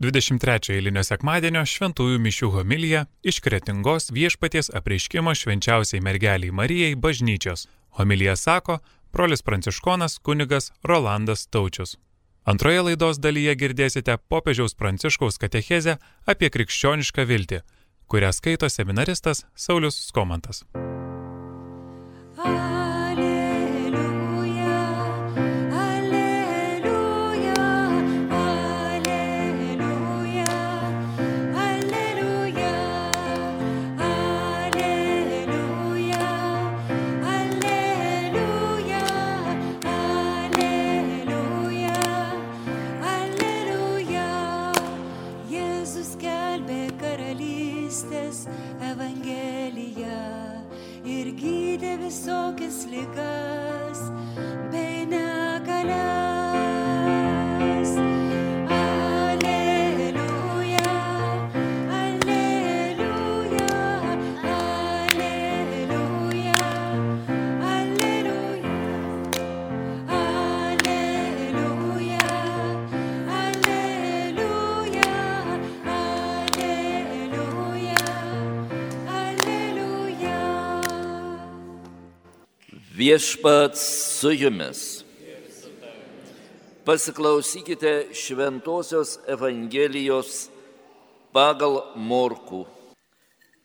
23 eilinio sekmadienio šventųjų mišių homilija iš kretingos viešpaties apreiškimo švenčiausiai mergeliai Marijai bažnyčios. Homilija sako brolis pranciškonas kunigas Rolandas Taučius. Antroje laidos dalyje girdėsite popiežiaus pranciškaus katechezę apie krikščionišką viltį, kurią skaito seminaristas Saulis Skomantas. visokias Viešpats su jumis. Pasiklausykite Šventojios Evangelijos pagal Morkų.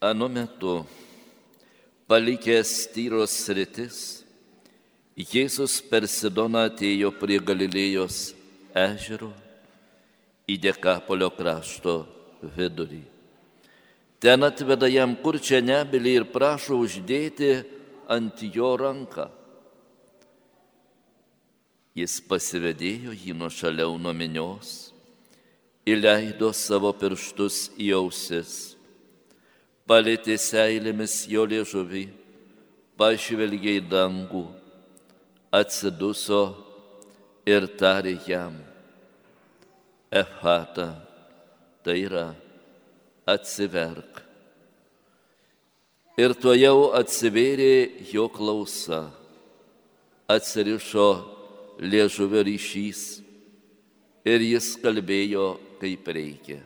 Anu metu, palikęs tyros sritis, Jėzus per Sidoną atėjo prie Galilėjos ežero į Dekapolio krašto vidurį. Ten atveda jam kurčią nebelį ir prašo uždėti ant jo ranką. Jis pasivedėjo jį nuo šaliau nuo minios, įleido savo pirštus į ausis, palėtė seilėmis jo liežuvį, pažvelgė į dangų, atsiduso ir tarė jam, Efata, tai yra atsiverk ir tuo jau atsivėrė jo klausa, atsirišo liežuvio ryšys ir jis kalbėjo kaip reikia.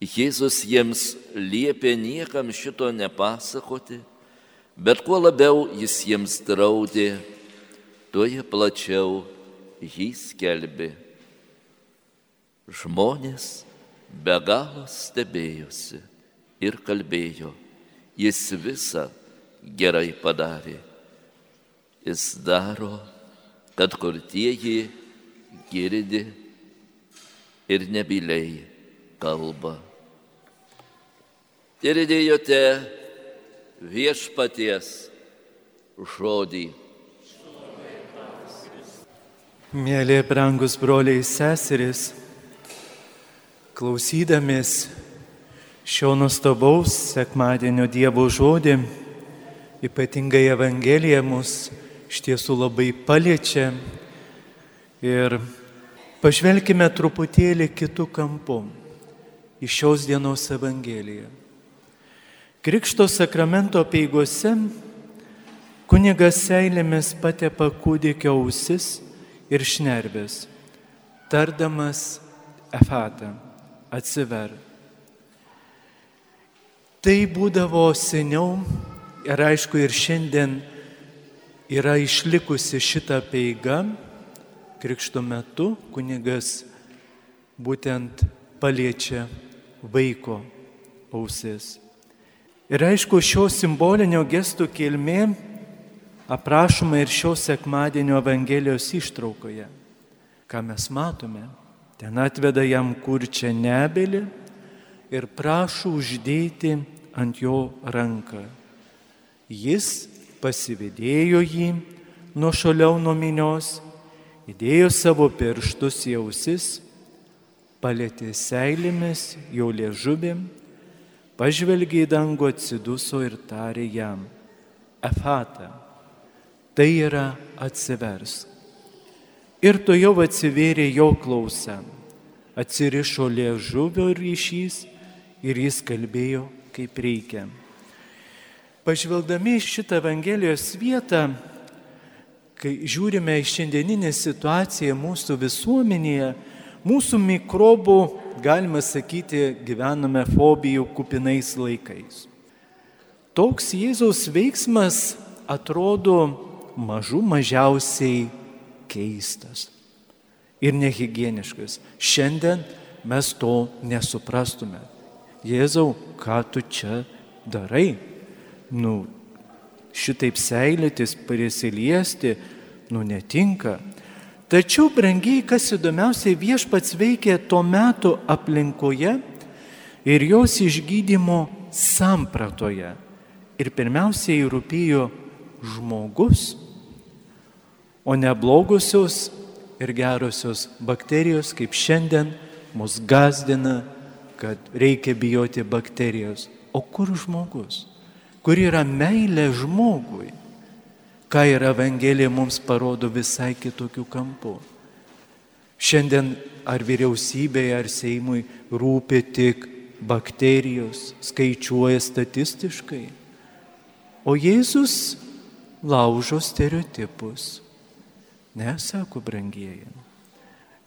Jėzus jiems liepė niekam šito nepasakoti, bet kuo labiau jis jiems draudė, tuo jie plačiau jį skelbė. Žmonės be galo stebėjosi ir kalbėjo, jis visą gerai padarė. Jis daro, kad kurtieji girdi ir nebiliai kalba. Girdėjote viešpaties žodį. Mėly brangus broliai seserys, klausydamės šio nuostabaus sekmadienio Dievo žodį, ypatingai Evangelija mus iš tiesų labai paliečia ir pažvelkime truputėlį kitų kampų į šios dienos Evangeliją. Krikšto sakramento peigose kunigas seilėmis patepa kūdikio ausis ir šnerbės, tardamas efatą, atsiver. Tai būdavo seniau ir aišku ir šiandien yra išlikusi šita peiga. Krikšto metu kunigas būtent paliečia vaiko ausis. Ir aišku, šio simbolinio gestų kilmė aprašoma ir šio sekmadienio Evangelijos ištraukoje. Ką mes matome? Ten atveda jam kurčią nebelį ir prašo uždėti ant jo ranką. Jis pasivedėjo jį nuo šaliau nuo minios, įdėjo savo pirštus į ausis, palėtė seilėmis jo liežuvėm, pažvelgė į dangų atsiduso ir tarė jam, Efata, tai yra atsivers. Ir to jau atsivėrė jo klausa, atsirišo liežuvio ryšys ir jis kalbėjo kaip reikia. Pažvelgdami šitą Evangelijos vietą, kai žiūrime į šiandieninę situaciją mūsų visuomenėje, Mūsų mikrobų, galima sakyti, gyvename fobijų kupinais laikais. Toks Jėzaus veiksmas atrodo mažų mažiausiai keistas ir nehigieniškas. Šiandien mes to nesuprastume. Jėzau, ką tu čia darai? Nu, šitaip seilėtis, prisiliesti, nu netinka. Tačiau, brangiai, kas įdomiausiai viešpats veikė tuo metu aplinkoje ir jos išgydymo sampratoje. Ir pirmiausiai rūpėjo žmogus, o ne blogusios ir gerosios bakterijos, kaip šiandien mus gazdina, kad reikia bijoti bakterijos. O kur žmogus? Kur yra meilė žmogui? Ką ir Evangelija mums parodo visai kitokių kampų. Šiandien ar vyriausybėje, ar Seimui rūpi tik bakterijos, skaičiuoja statistiškai. O Jėzus laužo stereotipus. Ne, sako brangieji.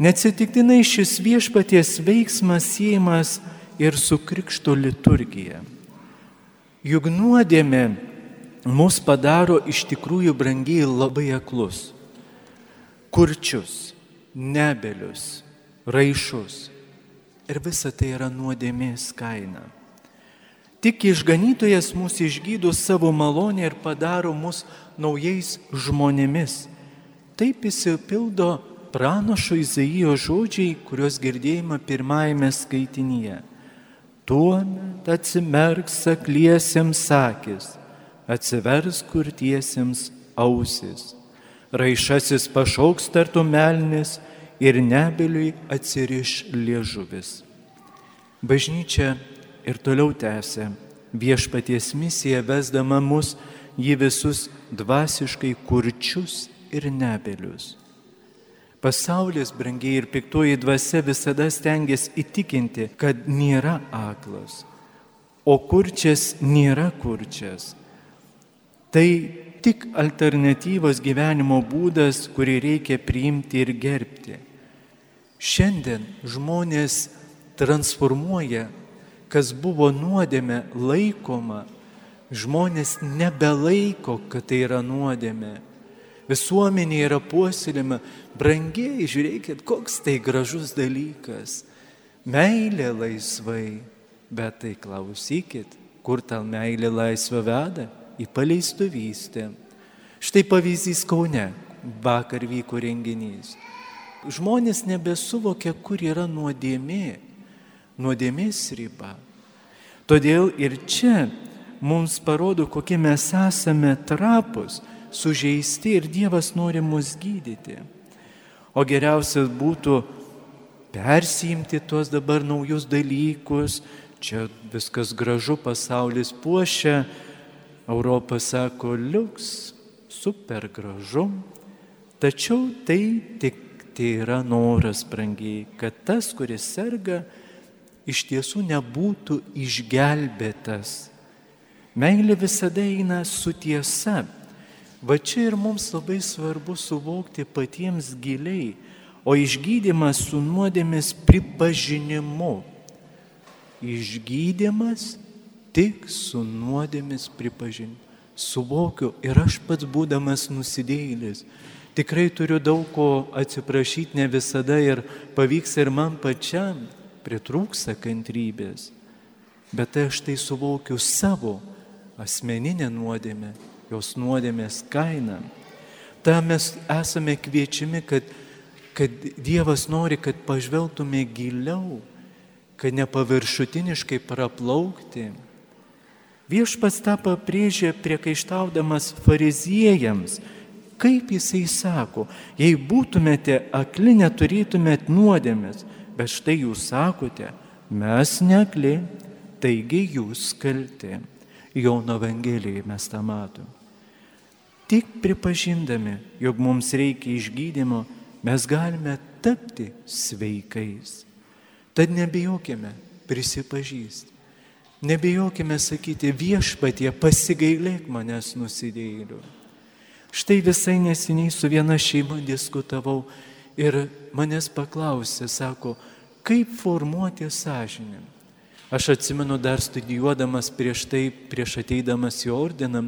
Neatsitiktinai šis viešpaties veiksmas siejamas ir su krikšto liturgija. Juk nuodėmė mus padaro iš tikrųjų brangiai labai aklus, kurčius, nebelius, raišus. Ir visa tai yra nuodėmės kaina. Tik išganytojas mūsų išgydo savo malonę ir padaro mus naujais žmonėmis. Taip įsipildo pranašo Izaijo žodžiai, kuriuos girdėjome pirmajame skaitinyje. Tuomet atsimerks akliesiems akis, atsivers kurtiesiems ausis. Raišasis pašauks tartum melnis ir nebeliui atsiriš liežuvis. Bažnyčia ir toliau tęsia viešpaties misiją vesdama mus jį visus dvasiškai kurčius ir nebelius. Pasaulis, brangiai ir piktoji dvasia visada stengiasi įtikinti, kad nėra aklas, o kurčias nėra kurčias. Tai tik alternatyvos gyvenimo būdas, kurį reikia priimti ir gerbti. Šiandien žmonės transformuoja, kas buvo nuodėme laikoma, žmonės nebelaiko, kad tai yra nuodėme Visuomenė yra puoselima, brangiai, žiūrėkit, koks tai gražus dalykas. Meilė laisvai, bet tai klausykit, kur ta meilė laisvą veda? Į paleistuvystę. Štai pavyzdys Kaune, vakar vyko renginys. Žmonės nebesuvokia, kur yra nuodėmė, nuodėmės riba. Todėl ir čia mums parodo, kokie mes esame trapus sužeisti ir Dievas nori mus gydyti. O geriausias būtų persijimti tuos dabar naujus dalykus, čia viskas gražu, pasaulis puošia, Europa sako, liuks, super gražu, tačiau tai tik tai yra noras brangiai, kad tas, kuris serga, iš tiesų nebūtų išgelbėtas. Meilė visada eina su tiesa. Va čia ir mums labai svarbu suvokti patiems giliai, o išgydymas su nuodėmis pripažinimu. Išgydymas tik su nuodėmis pripažinimu. Suvokiu ir aš pats būdamas nusidėjėlis. Tikrai turiu daug ko atsiprašyti, ne visada ir pavyks ir man pačiam pritrūksa kantrybės. Bet aš tai suvokiu savo asmeninę nuodėmę jos nuodėmės kainą. Ta mes esame kviečiami, kad, kad Dievas nori, kad pažvelgtume giliau, kad nepaviršutiniškai praplaukti. Viešpats tą pabrėžė priekaištaudamas fariziejams, kaip jisai sako, jei būtumėte akli, neturėtumėt nuodėmės, bet štai jūs sakote, mes nekli, taigi jūs kalti. Jono Evangelijoje mes tą matom. Tik pripažindami, jog mums reikia išgydymo, mes galime tapti sveikais. Tad nebijokime prisipažįsti. Nebijokime sakyti viešpatie, pasigailėk manęs nusidėjėliu. Štai visai neseniai su viena šeima diskutavau Ir manęs paklausė, sako, kaip formuoti sąžinę. Aš atsimenu dar studijuodamas prieš tai, prieš ateidamas į ordiną,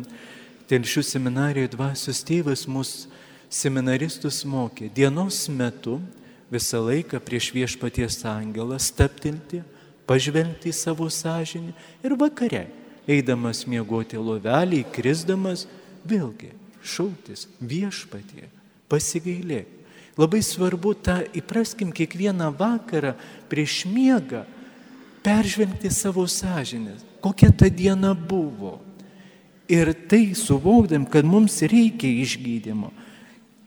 telšių seminarijoje dvasios tėvas mus seminaristus mokė dienos metu visą laiką prieš viešpaties angelą staptilti, pažvelgti į savo sąžinį ir vakare, eidamas miegoti lovelį, krisdamas, vėlgi šauktis viešpatie, pasigailėk. Labai svarbu tą įpraskim kiekvieną vakarą prieš miegą peržvelgti savo sąžinės, kokia ta diena buvo. Ir tai suvokdam, kad mums reikia išgydymo.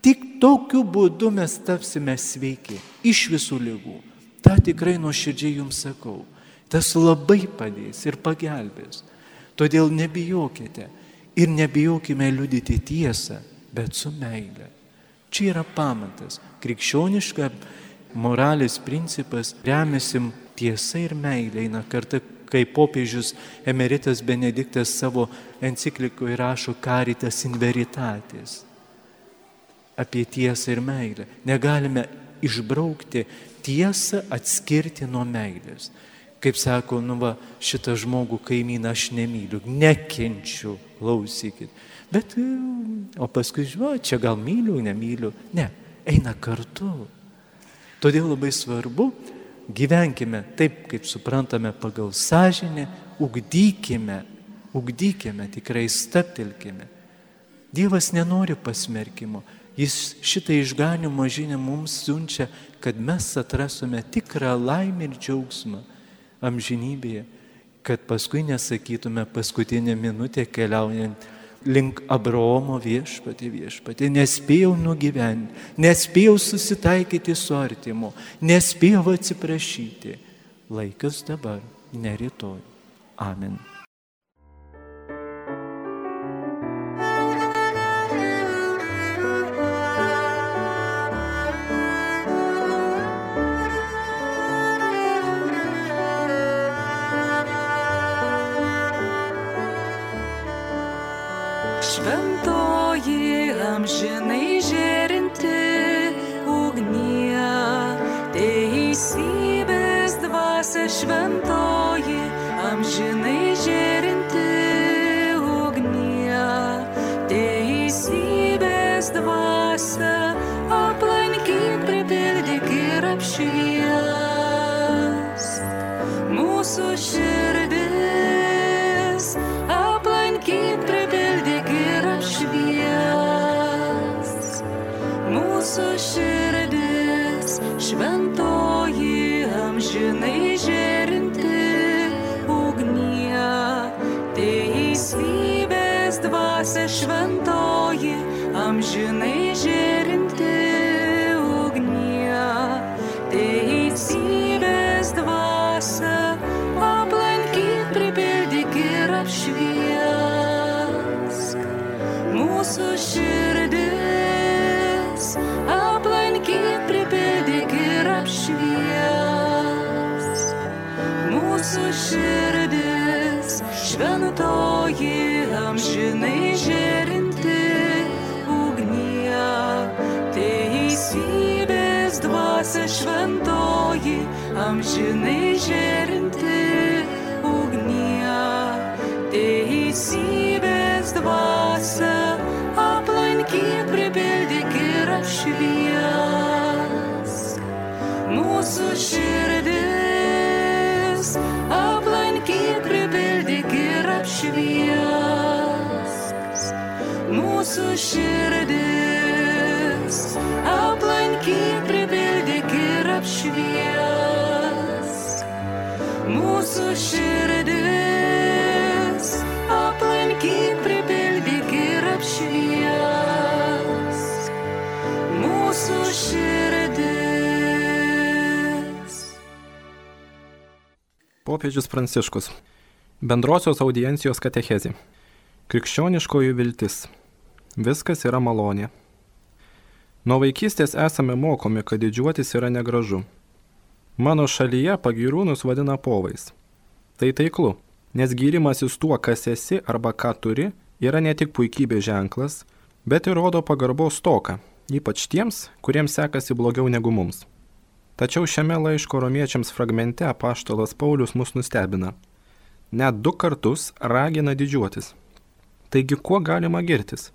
Tik tokiu būdu mes tapsime sveiki iš visų lygų. Ta tikrai nuoširdžiai jums sakau. Tas labai padės ir pagelbės. Todėl nebijokite ir nebijokime liudyti tiesą, bet su meile. Čia yra pamatas. Krikščioniška moralės principas remiasi tiesa ir meilė eina kartu, kai popiežius emeritas Benediktas savo enciklikoje rašo caritas in veritatis apie tiesą ir meilę. Negalime išbraukti tiesą, atskirti nuo meilės. Kaip sako, nu va, šitą žmogų kaimyną aš nemyliu, nekenčiu, klausykit. Bet, o paskui, žinau, čia gal myliu, nemyliu. Ne, eina kartu. Todėl labai svarbu gyvenkime taip, kaip suprantame pagal sąžinę, ugdykime, ugdykime, tikrai staptelkime. Dievas nenori pasmerkimo. Jis šitą išganimo žinę mums siunčia, kad mes atrasume tikrą laimę ir džiaugsmą amžinybėje, kad paskui nesakytume paskutinę minutę keliaujant link Abraomo viešpatį viešpatį. Nespėjau nugyventi, nespėjau susitaikyti su artimu, nespėjau atsiprašyti. Laikas dabar, ne rytoj. Amen. Šventoji amžinai teisybės dvasia šventoji amžinai žėrinti ugnie, teisybės dvasia aplankyk, pripildyk ir apšvies mūsų širdis, aplankyk, pripildyk ir apšvies. Mūsų širdis, šventoji, amžinai žėrinti ugnie, teisybės dvasia šventoji, amžinai žėrinti ugnie, teisybės dvasia aplankyk, pripildyk ir apšvies. Mūsų širdis Mūsų širdis aplankyk, pripildyk ir apšvies. Mūsų širdis aplankyk, pripildyk ir apšvies. Mūsų širdis. Popiežius Pranciškus. Bendrosios audiencijos katechezė. Krikščioniškoji viltis. Viskas yra malonė. Nuo vaikystės esame mokomi, kad didžiuotis yra negražu. Mano šalyje pagirūnus vadina povais. Tai taiklu, nes gyrimasis tuo, kas esi arba ką turi, yra ne tik puikybė ženklas, bet ir rodo pagarbos toką, ypač tiems, kuriems sekasi blogiau negu mums. Tačiau šiame laiško romiečiams fragmente apaštalas Paulius mus nustebina. Net du kartus ragina didžiuotis. Taigi kuo galima girtis?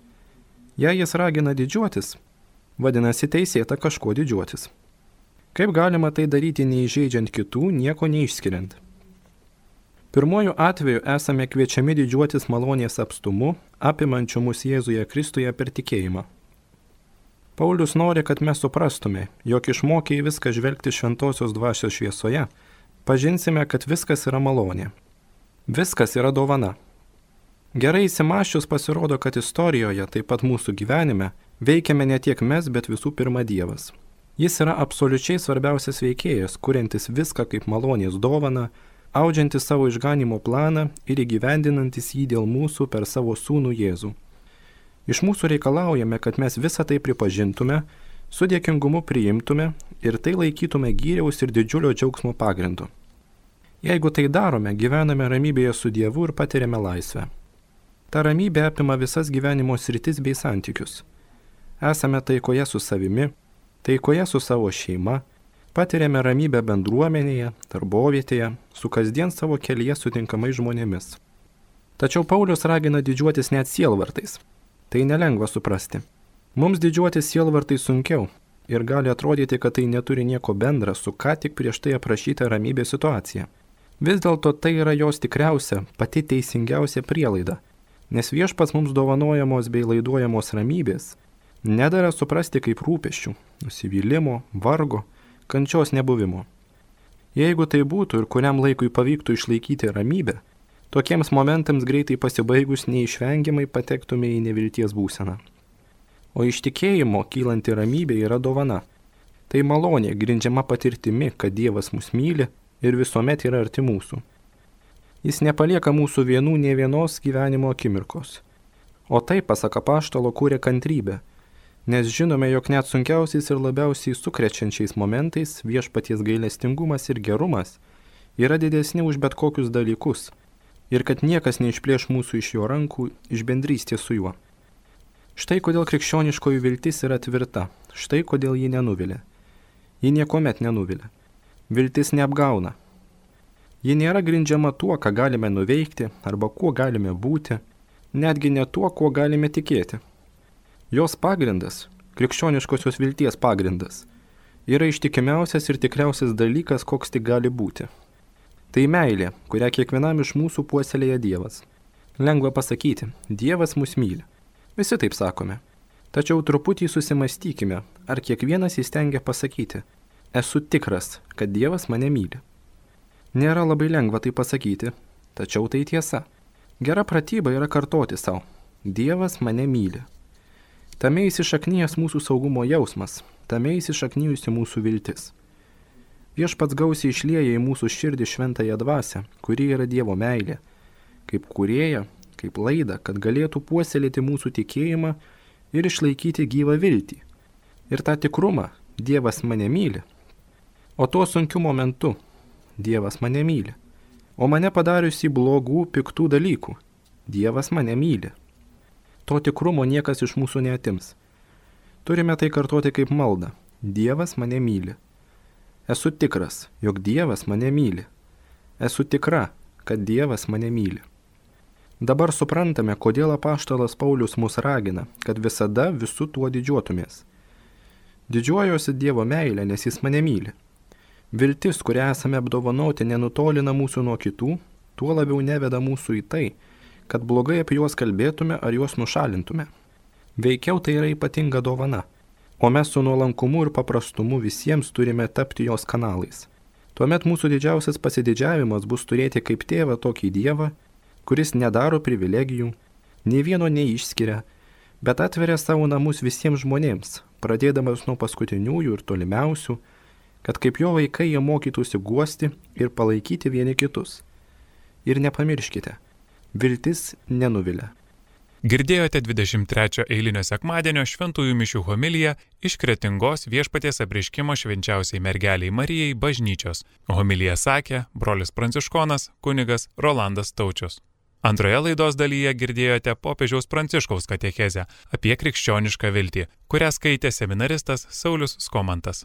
Jei jis ragina didžiuotis, vadinasi teisėta kažkuo didžiuotis. Kaip galima tai daryti neįžeidžiant kitų, nieko neišskiriant? Pirmojų atveju esame kviečiami didžiuotis malonės apstumu, apimančiu mus Jėzuje Kristuje per tikėjimą. Paulius nori, kad mes suprastume, jog išmokiai viską žvelgti šventosios dvasios šviesoje, pažinsime, kad viskas yra malonė. Viskas yra dovana. Gerai įsimaščius pasirodo, kad istorijoje, taip pat mūsų gyvenime, veikiame ne tiek mes, bet visų pirma Dievas. Jis yra absoliučiai svarbiausias veikėjas, kuriantis viską kaip malonės dovana, audžiantis savo išganimo planą ir įgyvendinantis jį dėl mūsų per savo sūnų Jėzų. Iš mūsų reikalaujame, kad mes visą tai pripažintume, su dėkingumu priimtume ir tai laikytume gyriaus ir didžiulio džiaugsmo pagrindu. Jeigu tai darome, gyvename ramybėje su Dievu ir patiriame laisvę. Ta ramybė apima visas gyvenimo sritis bei santykius. Esame taikoje su savimi, taikoje su savo šeima, Patiriame ramybę bendruomenėje, darbovietėje, su kasdien savo kelyje sutinkamais žmonėmis. Tačiau Paulius ragina didžiuotis net sielvartais. Tai nelengva suprasti. Mums didžiuotis sielvartai sunkiau ir gali atrodyti, kad tai neturi nieko bendra su ką tik prieš tai aprašyta ramybės situacija. Vis dėlto tai yra jos tikriausia, pati teisingiausia prielaida, nes viešpats mums dovanojamos bei laiduojamos ramybės nedara suprasti kaip rūpeščių, nusivylimų, vargo, kančios nebuvimo. Jeigu tai būtų ir kuriam laikui pavyktų išlaikyti ramybę, tokiems momentams greitai pasibaigus neišvengiamai patektume į nevilties būseną. O iš tikėjimo kylanti ramybė yra dovana. Tai malonė grindžiama patirtimi, kad Dievas mus myli ir visuomet yra arti mūsų. Jis nepalieka mūsų vienų ne vienos gyvenimo akimirkos. O tai, pasak apaštalo, kūrė kantrybę nes žinome, jog net sunkiausiais ir labiausiai sukrečiančiais momentais viešpaties gailestingumas ir gerumas yra didesni už bet kokius dalykus ir kad niekas neišplėš mūsų iš jo rankų iš bendrystės su juo. Štai kodėl krikščioniškoji viltis yra tvirta, štai kodėl ji nenuvilia. Ji niekuomet nenuvilia. Viltis neapgauna. Ji nėra grindžiama tuo, ką galime nuveikti arba kuo galime būti, netgi ne tuo, kuo galime tikėti. Jos pagrindas, krikščioniškosios vilties pagrindas, yra ištikimiausias ir tikriausias dalykas, koks tik gali būti. Tai meilė, kurią kiekvienam iš mūsų puoselėja Dievas. Lengva pasakyti, Dievas mus myli. Visi taip sakome. Tačiau truputį susimastykime, ar kiekvienas įstengia pasakyti, esu tikras, kad Dievas mane myli. Nėra labai lengva tai pasakyti, tačiau tai tiesa. Gera pratyba yra kartoti savo, Dievas mane myli. Tame įsišaknyjas mūsų saugumo jausmas, tame įsišaknyjusi mūsų viltis. Viešpats gausiai išlieja į mūsų širdį šventąją dvasę, kuri yra Dievo meilė, kaip kurėja, kaip laida, kad galėtų puoselėti mūsų tikėjimą ir išlaikyti gyvą viltį. Ir tą tikrumą Dievas mane myli. O tuo sunkiu momentu Dievas mane myli. O mane padariusi blogų, piktų dalykų Dievas mane myli to tikrumo niekas iš mūsų neatims. Turime tai kartuoti kaip maldą. Dievas mane myli. Esu tikras, jog Dievas mane myli. Esu tikra, kad Dievas mane myli. Dabar suprantame, kodėl apaštalas Paulius mus ragina, kad visada visų tuo didžiuotumės. Didžiuojuosi Dievo meilę, nes Jis mane myli. Viltis, kurią esame apdovanoti, nenutolina mūsų nuo kitų, tuo labiau neveda mūsų į tai, kad blogai apie juos kalbėtume ar juos nušalintume. Veikiau tai yra ypatinga dovana, o mes su nuolankumu ir paprastumu visiems turime tapti jos kanalais. Tuomet mūsų didžiausias pasididžiavimas bus turėti kaip tėvą tokį dievą, kuris nedaro privilegijų, nei vieno neišskiria, bet atveria savo namus visiems žmonėms, pradėdamas nuo paskutiniųjų ir tolimiausių, kad kaip jo vaikai jie mokytųsi guosti ir palaikyti vieni kitus. Ir nepamirškite, Viltis nenuvilia. Girdėjote 23 eilinio sekmadienio šventųjų mišių homiliją iš kretingos viešpaties apriškimo švenčiausiai mergeliai Marijai bažnyčios. Homiliją sakė brolis pranciškonas kunigas Rolandas Taučius. Antroje laidos dalyje girdėjote popiežiaus Pranciškaus katechezę apie krikščionišką viltį, kurią skaitė seminaristas Saulis Skomantas.